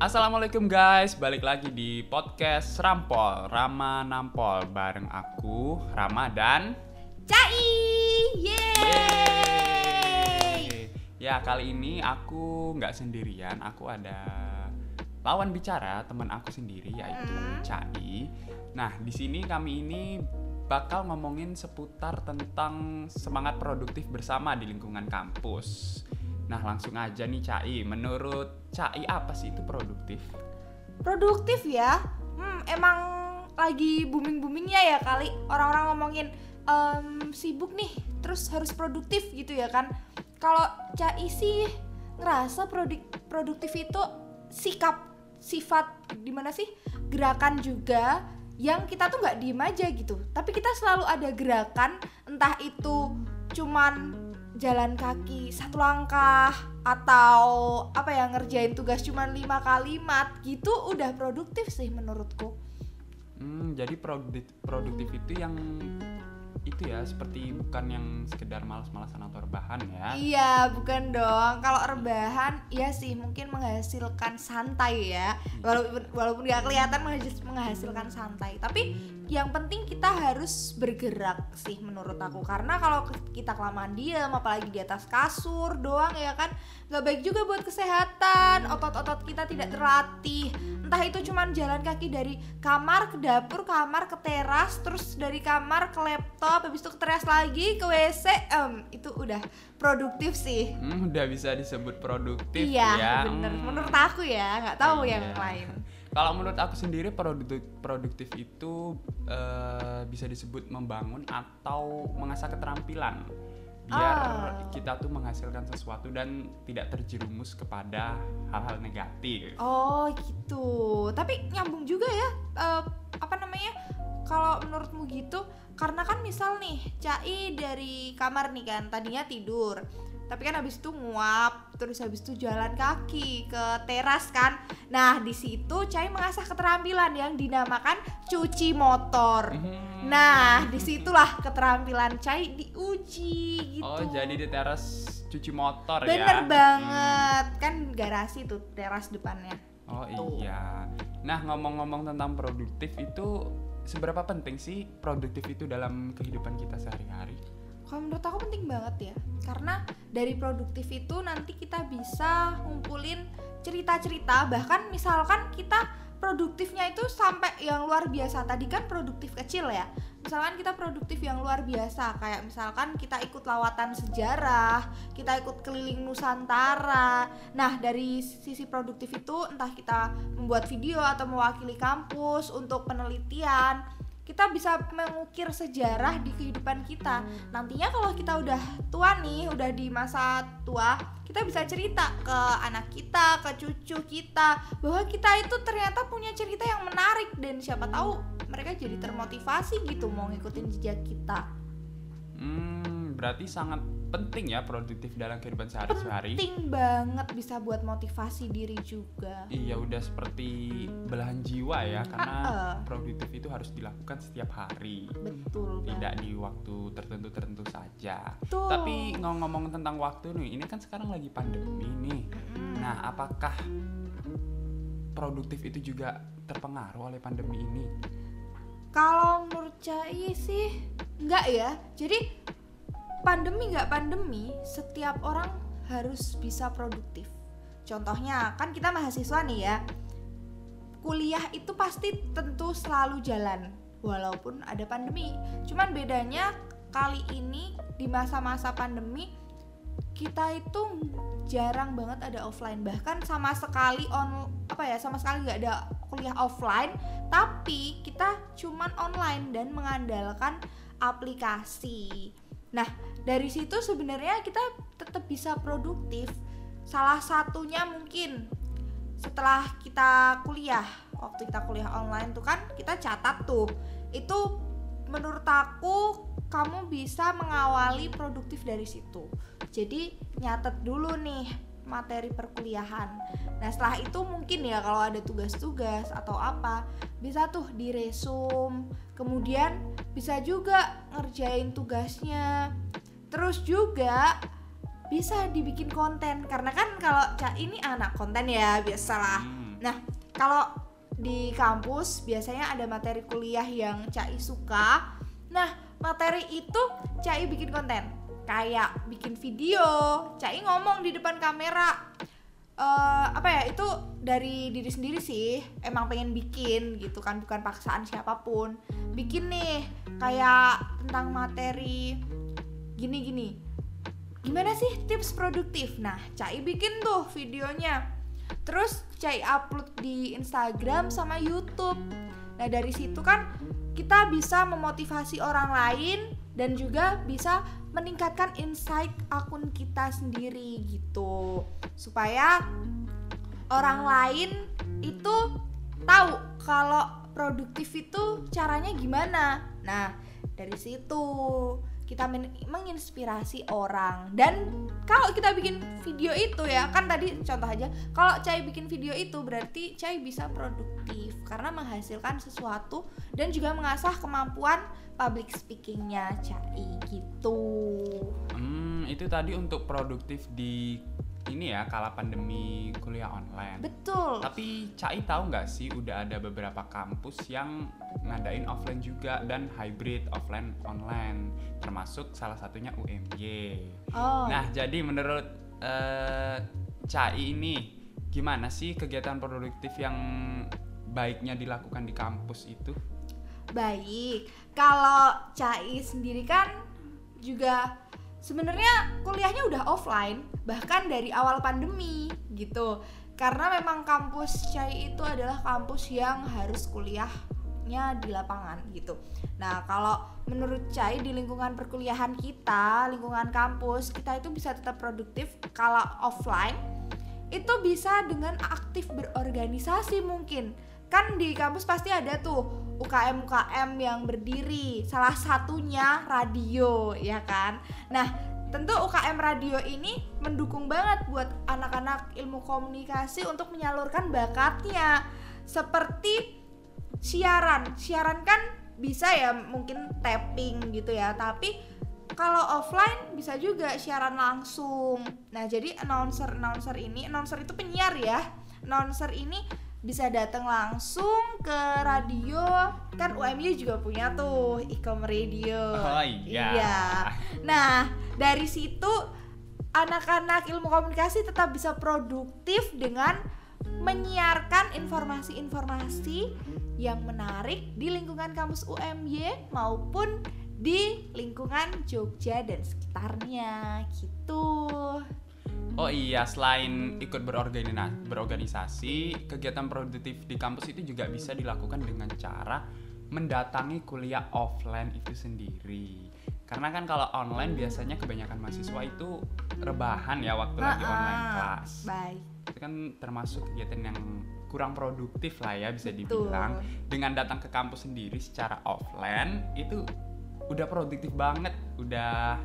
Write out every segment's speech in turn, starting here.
Assalamualaikum guys, balik lagi di podcast Rampol Rama Nampol bareng aku Rama dan Cai, yeay! Ya kali ini aku nggak sendirian, aku ada lawan bicara teman aku sendiri yaitu Hmm. Cai. Nah di sini kami ini bakal ngomongin seputar tentang semangat produktif bersama di lingkungan kampus. Nah langsung aja nih Cai, menurut Cai apa sih itu produktif? Produktif ya, hmm, emang lagi booming boomingnya ya kali. Orang-orang ngomongin em, sibuk nih, terus harus produktif gitu ya kan? Kalau Cai sih ngerasa prodik- produktif itu sikap, sifat di mana sih? Gerakan juga yang kita tuh nggak diem aja gitu, tapi kita selalu ada gerakan, entah itu cuman jalan kaki satu langkah atau apa ya ngerjain tugas cuman lima kalimat gitu udah produktif sih menurutku. Hmm, jadi produktif, produktif itu yang itu ya seperti bukan yang sekedar malas-malasan atau rebahan ya. iya bukan dong. Kalau rebahan iya sih mungkin menghasilkan santai ya. Walaupun walaupun gak kelihatan menghasil- menghasilkan santai. Tapi yang penting kita harus bergerak sih menurut aku karena kalau kita kelamaan diam apalagi di atas kasur doang ya kan nggak baik juga buat kesehatan otot-otot kita tidak terlatih entah itu cuman jalan kaki dari kamar ke dapur kamar ke teras terus dari kamar ke laptop habis itu ke teras lagi ke WC em, itu udah produktif sih Hmm, udah bisa disebut produktif iya ya. bener Hmm. menurut aku ya nggak tahu Iya. yang lain Kalau menurut aku sendiri produktif produktif itu eh, bisa disebut membangun atau mengasah keterampilan biar Ah. kita tuh menghasilkan sesuatu dan tidak terjerumus kepada hal-hal negatif. Oh gitu. Tapi nyambung juga ya. eh, apa namanya? Kalau menurutmu gitu, karena kan misal nih, Cai dari kamar nih kan, tadinya tidur. Tapi kan habis itu nguap, terus habis itu jalan kaki ke teras kan. Nah, di situ Cai mengasah keterampilan yang dinamakan cuci motor. Hmm. Nah, di situlah keterampilan Cai diuji gitu. Oh, jadi di teras cuci motor ya. Bener Hmm. banget, kan garasi tuh teras depannya. Oh Gitu. iya. Nah ngomong-ngomong tentang produktif itu seberapa penting sih produktif itu dalam kehidupan kita sehari-hari? Kalau menurut aku penting banget ya, karena dari produktif itu nanti kita bisa ngumpulin cerita-cerita, bahkan misalkan kita produktifnya itu sampai yang luar biasa. Tadi kan produktif kecil ya. Misalkan kita produktif yang luar biasa, kayak misalkan kita ikut lawatan sejarah, kita ikut keliling Nusantara. Nah, dari sisi produktif itu entah kita membuat video atau mewakili kampus untuk penelitian, kita bisa mengukir sejarah di kehidupan kita. Nantinya kalau kita udah tua nih, udah di masa tua, kita bisa cerita ke anak kita, ke cucu kita bahwa kita itu ternyata punya cerita yang menarik dan siapa tahu mereka jadi termotivasi gitu mau ngikutin jejak kita. Hmm, berarti sangat penting ya produktif dalam kehidupan sehari-hari. Penting banget bisa buat motivasi diri juga. Iya udah seperti belahan jiwa ya karena ah. produktif itu harus dilakukan setiap hari. Betul Tidak banget. di waktu tertentu-tertentu saja. Tuh. Tapi ngomong-ngomong tentang waktu nih, ini kan sekarang lagi pandemi nih. Mm. Nah, apakah produktif itu juga terpengaruh oleh pandemi ini? Kalau menurut Cai sih enggak ya. Jadi pandemi nggak pandemi, setiap orang harus bisa produktif. Contohnya kan kita mahasiswa nih ya. Kuliah itu pasti tentu selalu jalan walaupun ada pandemi. Cuman bedanya kali ini di masa-masa pandemi kita itu jarang banget ada offline bahkan sama sekali on apa ya sama sekali nggak ada kuliah offline tapi kita cuman online dan mengandalkan aplikasi. Nah, dari situ sebenarnya kita tetap bisa produktif. Salah satunya mungkin setelah kita kuliah, waktu kita kuliah online tuh kan kita catat tuh. Itu menurut aku kamu bisa mengawali produktif dari situ. Jadi nyatet dulu nih materi perkuliahan. Nah setelah itu mungkin ya kalau ada tugas-tugas atau apa bisa tuh diresum. Kemudian bisa juga ngerjain tugasnya. Terus juga bisa dibikin konten karena kan kalau ini anak konten ya biasalah Hmm. Nah, kalau di kampus biasanya ada materi kuliah yang Cai suka. Nah, materi itu Cai bikin konten. Kayak bikin video, Cai ngomong di depan kamera. Eh, apa ya itu dari diri sendiri sih emang pengen bikin gitu kan bukan paksaan siapa pun bikin nih kayak tentang materi gini gini. Gimana sih tips produktif? Nah Cai bikin tuh videonya. Terus Cai upload di Instagram sama YouTube. Nah dari situ kan kita bisa memotivasi orang lain dan juga bisa meningkatkan insight akun kita sendiri gitu. Supaya orang lain itu tahu kalau produktif itu caranya gimana. Nah dari situ kita men- menginspirasi orang. Dan kalau kita bikin video itu ya kan tadi contoh aja kalau Cai bikin video itu berarti Cai bisa produktif karena menghasilkan sesuatu dan juga mengasah kemampuan public speakingnya Cai gitu. Hmm, itu tadi untuk produktif di ini ya kala pandemi kuliah online. betul Tapi Cai tahu nggak sih udah ada beberapa kampus yang ngadain offline juga dan hybrid offline online termasuk salah satunya UMY. oh Nah, jadi menurut eh, Cai ini gimana sih kegiatan produktif yang baiknya dilakukan di kampus itu? Baik, kalau Cai sendiri kan juga sebenarnya kuliahnya udah offline bahkan dari awal pandemi gitu. Karena memang kampus Cai itu adalah kampus yang harus kuliahnya di lapangan gitu. Nah, kalau menurut Cai di lingkungan perkuliahan kita, lingkungan kampus, kita itu bisa tetap produktif kalau offline itu bisa dengan aktif berorganisasi mungkin kan di kampus pasti ada tuh UKM UKM yang berdiri salah satunya radio ya kan nah tentu UKM radio ini mendukung banget buat anak-anak ilmu komunikasi untuk menyalurkan bakatnya seperti siaran siaran kan bisa ya mungkin tapping gitu ya tapi kalau offline bisa juga siaran langsung. Nah, jadi announcer announcer ini, announcer itu penyiar ya. Announcer ini bisa datang langsung ke radio. Kan UMY juga punya tuh Ikom Radio. Oh iya. Iya. Nah, dari situ anak-anak ilmu komunikasi tetap bisa produktif dengan menyiarkan informasi-informasi yang menarik di lingkungan kampus UMY maupun di lingkungan Jogja dan sekitarnya gitu. Oh iya, selain ikut berorganisasi, kegiatan produktif di kampus itu juga bisa dilakukan dengan cara mendatangi kuliah offline itu sendiri. Karena kan kalau online biasanya kebanyakan mahasiswa itu rebahan ya waktu lagi online kelas. Baik. Itu kan termasuk kegiatan yang kurang produktif lah ya bisa Betul. dibilang. Dengan datang ke kampus sendiri secara offline itu udah produktif banget, udah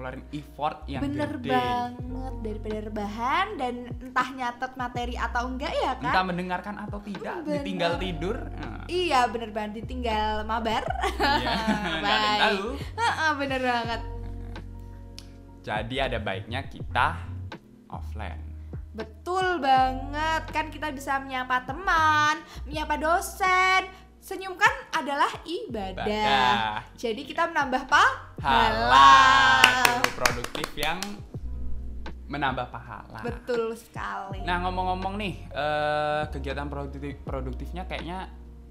ngeluarin effort yang Bener gede. banget daripada rebahan dan entah nyatet materi atau enggak ya kan? entah mendengarkan atau tidak Bener. ditinggal tidur nah, Iya bener banget ditinggal mabar. iya nggak ada yang Baik. tahu bener banget. jadi ada baiknya kita offline Betul banget kan kita bisa menyapa teman, menyapa dosen. Senyum kan adalah ibadah. Ibadah. Jadi kita menambah pahala. halal produktif yang menambah pahala Betul sekali. nah ngomong-ngomong nih eh, kegiatan produktif produktifnya kayaknya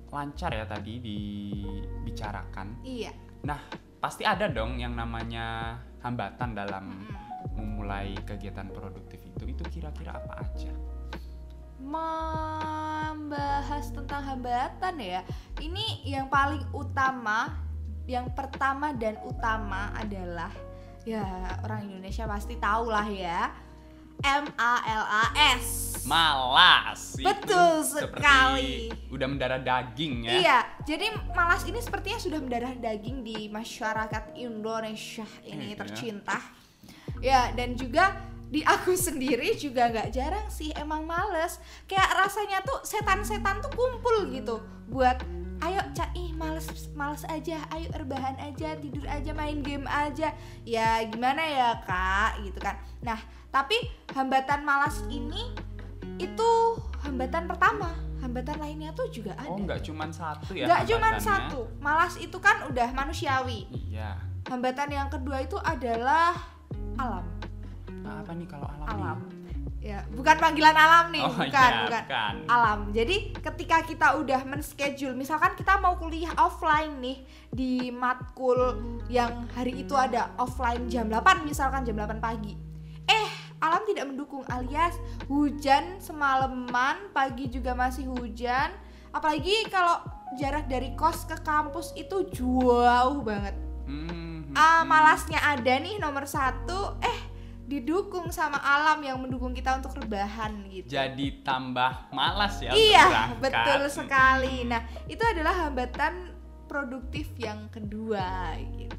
lancar ya tadi dibicarakan Iya. nah pasti ada dong yang namanya hambatan dalam memulai kegiatan produktif itu itu kira-kira apa aja Membahas tentang hambatan ya. Ini yang paling utama, yang pertama dan utama adalah ya orang Indonesia pasti tahu lah ya. M A L A S. malas itu Betul seperti sekali. udah mendarah daging ya Iya, jadi malas ini sepertinya sudah mendarah daging di masyarakat Indonesia ini Iya. tercinta. Ya, dan juga di aku sendiri juga nggak jarang sih emang males. Kayak rasanya tuh setan-setan tuh kumpul gitu buat ayo cak ih males males aja ayo rebahan aja tidur aja main game aja. Ya gimana ya kak? Gitu kan. Nah tapi hambatan malas ini itu hambatan pertama. Hambatan lainnya tuh juga ada. Oh, nggak cuman satu ya? nggak cuma satu. Malas itu kan udah manusiawi. Iya. hambatan yang kedua itu adalah alam Nah, apa nih kalau alam? nih? alam ya bukan panggilan alam nih Oh, bukan iya, bukan bukan. alam jadi ketika kita udah men-schedule misalkan kita mau kuliah offline nih di matkul yang hari itu ada offline jam 8 misalkan jam 8 pagi eh alam tidak mendukung alias hujan semalaman pagi juga masih hujan apalagi kalau jarak dari kos ke kampus itu jauh banget Hmm, ah hmm. malasnya ada nih nomor satu eh didukung sama alam yang mendukung kita untuk rebahan gitu. Jadi tambah malas ya iya betul sekali. Nah itu adalah hambatan produktif yang kedua gitu.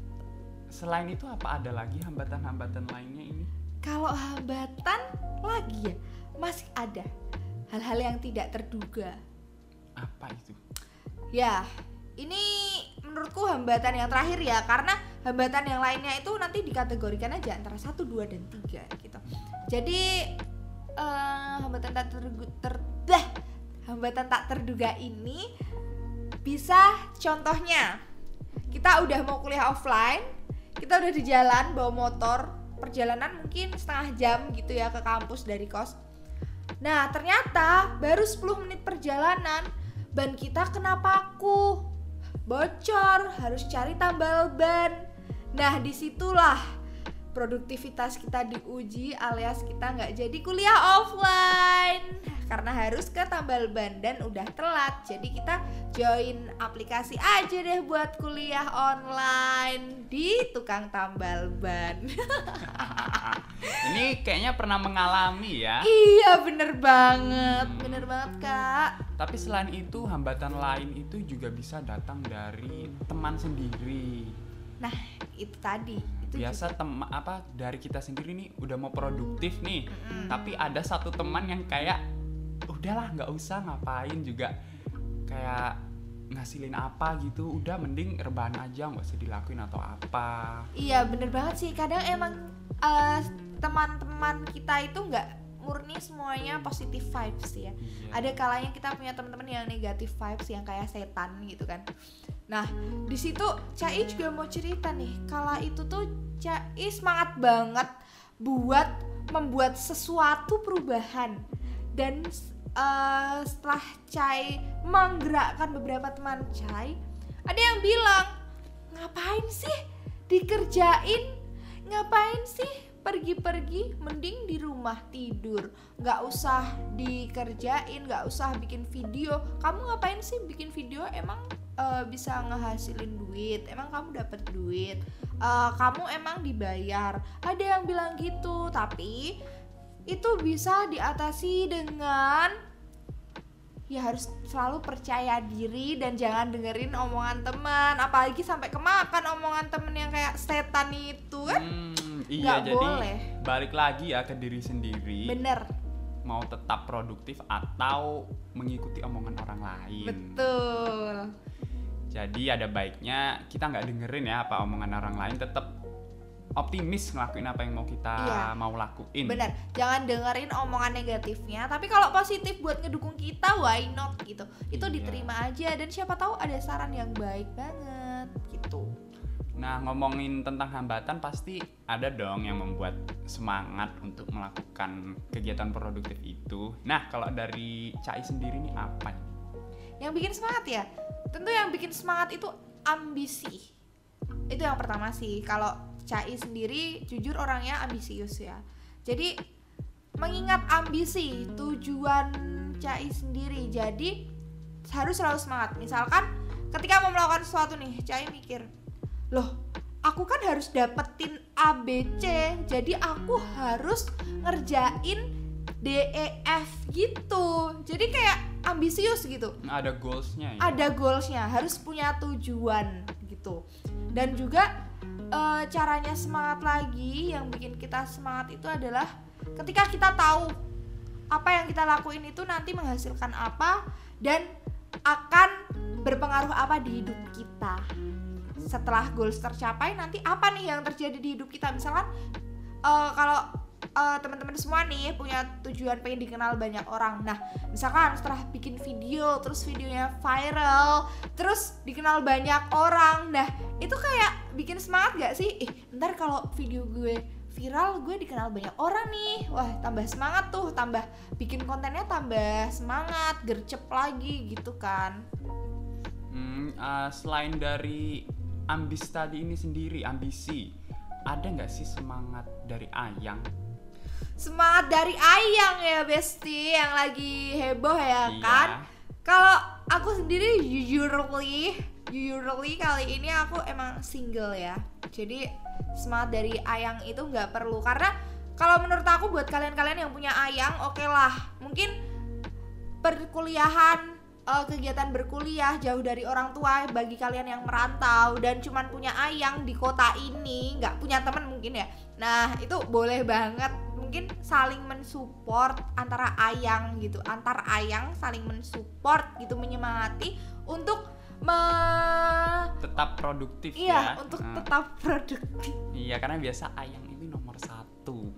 Selain itu apa ada lagi hambatan-hambatan lainnya ini? kalau hambatan lagi ya masih ada hal-hal yang tidak terduga. Apa itu? ya ini menurutku hambatan yang terakhir ya karena hambatan yang lainnya itu nanti dikategorikan aja antara satu dua dan tiga gitu. Jadi eh, hambatan tak terduga ter, dah, hambatan tak terduga ini bisa contohnya kita udah mau kuliah offline kita udah di jalan bawa motor perjalanan mungkin setengah jam gitu ya ke kampus dari kos. Nah ternyata baru 10 menit perjalanan ban kita kena paku bocor harus cari tambal ban nah di situlah produktivitas kita diuji alias kita nggak jadi kuliah offline karena harus ke tambal ban dan udah telat jadi kita join aplikasi aja deh buat kuliah online di tukang tambal ban Ini kayaknya pernah mengalami ya. iya bener banget bener banget kak Tapi selain itu hambatan lain itu juga bisa datang dari teman sendiri. Nah itu tadi itu Biasa teman apa dari kita sendiri nih udah mau produktif nih, Mm-mm. tapi ada satu teman yang kayak udahlah nggak usah ngapain juga kayak ngasilin apa gitu, udah mending rebahan aja nggak usah dilakuin atau apa. Iya bener banget sih kadang emang eh, teman-teman kita itu nggak murni semuanya positif vibes ya. Iya. Ada kalanya kita punya teman-teman yang negatif vibes yang kayak setan gitu kan. Nah di situ Cai juga mau cerita nih. Kala itu tuh Cai semangat banget buat membuat sesuatu perubahan. Dan eh, setelah Cai menggerakkan beberapa teman Cai, ada yang bilang ngapain sih dikerjain? Ngapain sih pergi-pergi? Mending di rumah tidur. Nggak usah dikerjain nggak usah bikin video. Kamu ngapain sih bikin video? Emang eh, bisa ngehasilin duit. Emang kamu dapat duit? Eh, kamu emang dibayar? Ada yang bilang gitu tapi itu bisa diatasi dengan ya harus selalu percaya diri dan jangan dengerin omongan teman. Apalagi sampai kemakan omongan temen yang kayak setan itu kan. Hmm, iya Nggak jadi boleh. balik lagi ya ke diri sendiri. bener. Mau tetap produktif atau mengikuti omongan orang lain. betul Jadi ada baiknya kita nggak dengerin ya apa omongan orang lain, tetap optimis ngelakuin apa yang mau kita Iya. mau lakuin. bener jangan dengerin omongan negatifnya tapi kalau positif buat ngedukung kita why not gitu itu Iya. diterima aja dan siapa tahu ada saran yang baik banget gitu Nah ngomongin tentang hambatan pasti ada dong yang membuat semangat untuk melakukan kegiatan produktif itu. Nah kalau dari Cai sendiri nih apa? nih? yang bikin semangat ya tentu yang bikin semangat itu ambisi. Itu yang pertama sih. Kalau Cai sendiri jujur orangnya ambisius ya. Jadi mengingat ambisi tujuan Cai sendiri jadi harus selalu semangat. Misalkan ketika mau melakukan sesuatu nih Cai mikir loh aku kan harus dapetin ABC jadi aku harus ngerjain DEF gitu. Jadi kayak ambisius gitu. Nah, ada goalsnya ya. ada goalsnya harus punya tujuan gitu. Dan juga eh, caranya semangat lagi yang bikin kita semangat itu adalah ketika kita tahu apa yang kita lakuin itu nanti menghasilkan apa dan akan berpengaruh apa di hidup kita. Setelah goals tercapai nanti apa nih yang terjadi di hidup kita? Misalkan eh, kalau eh, teman-teman semua nih punya tujuan pengen dikenal banyak orang. Nah, misalkan setelah bikin video, terus videonya viral, terus dikenal banyak orang. Nah, itu kayak bikin semangat gak sih? Eh, ntar kalau video gue viral, gue dikenal banyak orang nih. Wah, tambah semangat tuh, tambah bikin kontennya tambah semangat, gercep lagi gitu kan. Hmm, eh, selain dari ambis tadi ini sendiri, ambisi, ada nggak sih semangat dari Ayang? Semangat dari Ayang ya, Besti, yang lagi heboh ya Iya. kan? Kalau aku sendiri jujurly, jujurly kali ini aku emang single ya. Jadi semangat dari Ayang itu nggak perlu karena kalau menurut aku buat kalian-kalian yang punya Ayang, oke lah, mungkin perkuliahan eh, kegiatan berkuliah jauh dari orang tua bagi kalian yang merantau dan cuman punya ayang di kota ini nggak punya teman mungkin ya nah itu boleh banget mungkin saling mensupport antara ayang gitu antar ayang saling mensupport gitu menyemangati untuk me- Tetap produktif iya ya. untuk Nah, tetap produktif Iya, karena biasa Ayang ini nomor satu.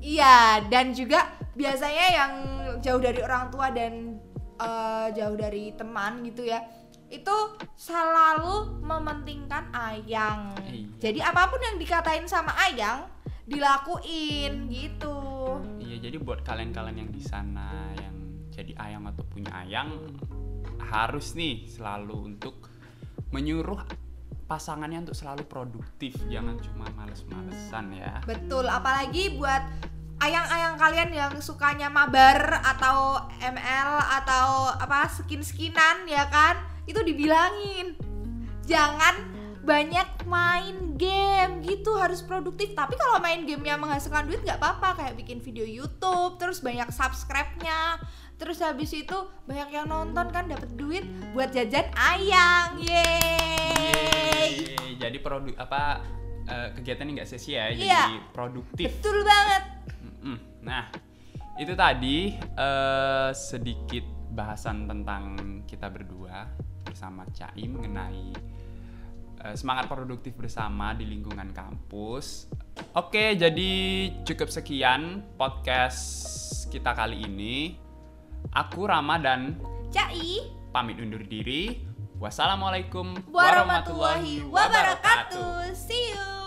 Iya, dan juga biasanya yang jauh dari orang tua dan eh, jauh dari teman gitu ya, itu selalu mementingkan ayang. Iya. Jadi apa pun yang dikatain sama ayang dilakuin gitu. Iya, jadi buat kalian-kalian yang di sana yang jadi ayang atau punya ayang harus nih selalu untuk menyuruh pasangannya untuk selalu produktif, jangan cuma males-malesan ya. Betul, apalagi buat ayang-ayang kalian yang sukanya mabar atau ML atau apa skin-skinan ya kan? Itu dibilangin. Jangan banyak main game gitu harus produktif. Tapi kalau main gamenya menghasilkan duit nggak apa-apa. Kayak bikin video YouTube terus banyak subscribe-nya. Terus habis itu banyak yang nonton kan dapat duit buat jajan ayang yeay. Yeay, Jadi produk apa kegiatan ini nggak sia-sia ya, Iya. jadi produktif. betul banget. Nah, itu tadi eh, sedikit bahasan tentang kita berdua bersama Cai mengenai eh, semangat produktif bersama di lingkungan kampus. Oke, jadi cukup sekian podcast kita kali ini. Aku Rama dan Cai pamit undur diri. Wassalamualaikum warahmatullahi wabarakatuh see you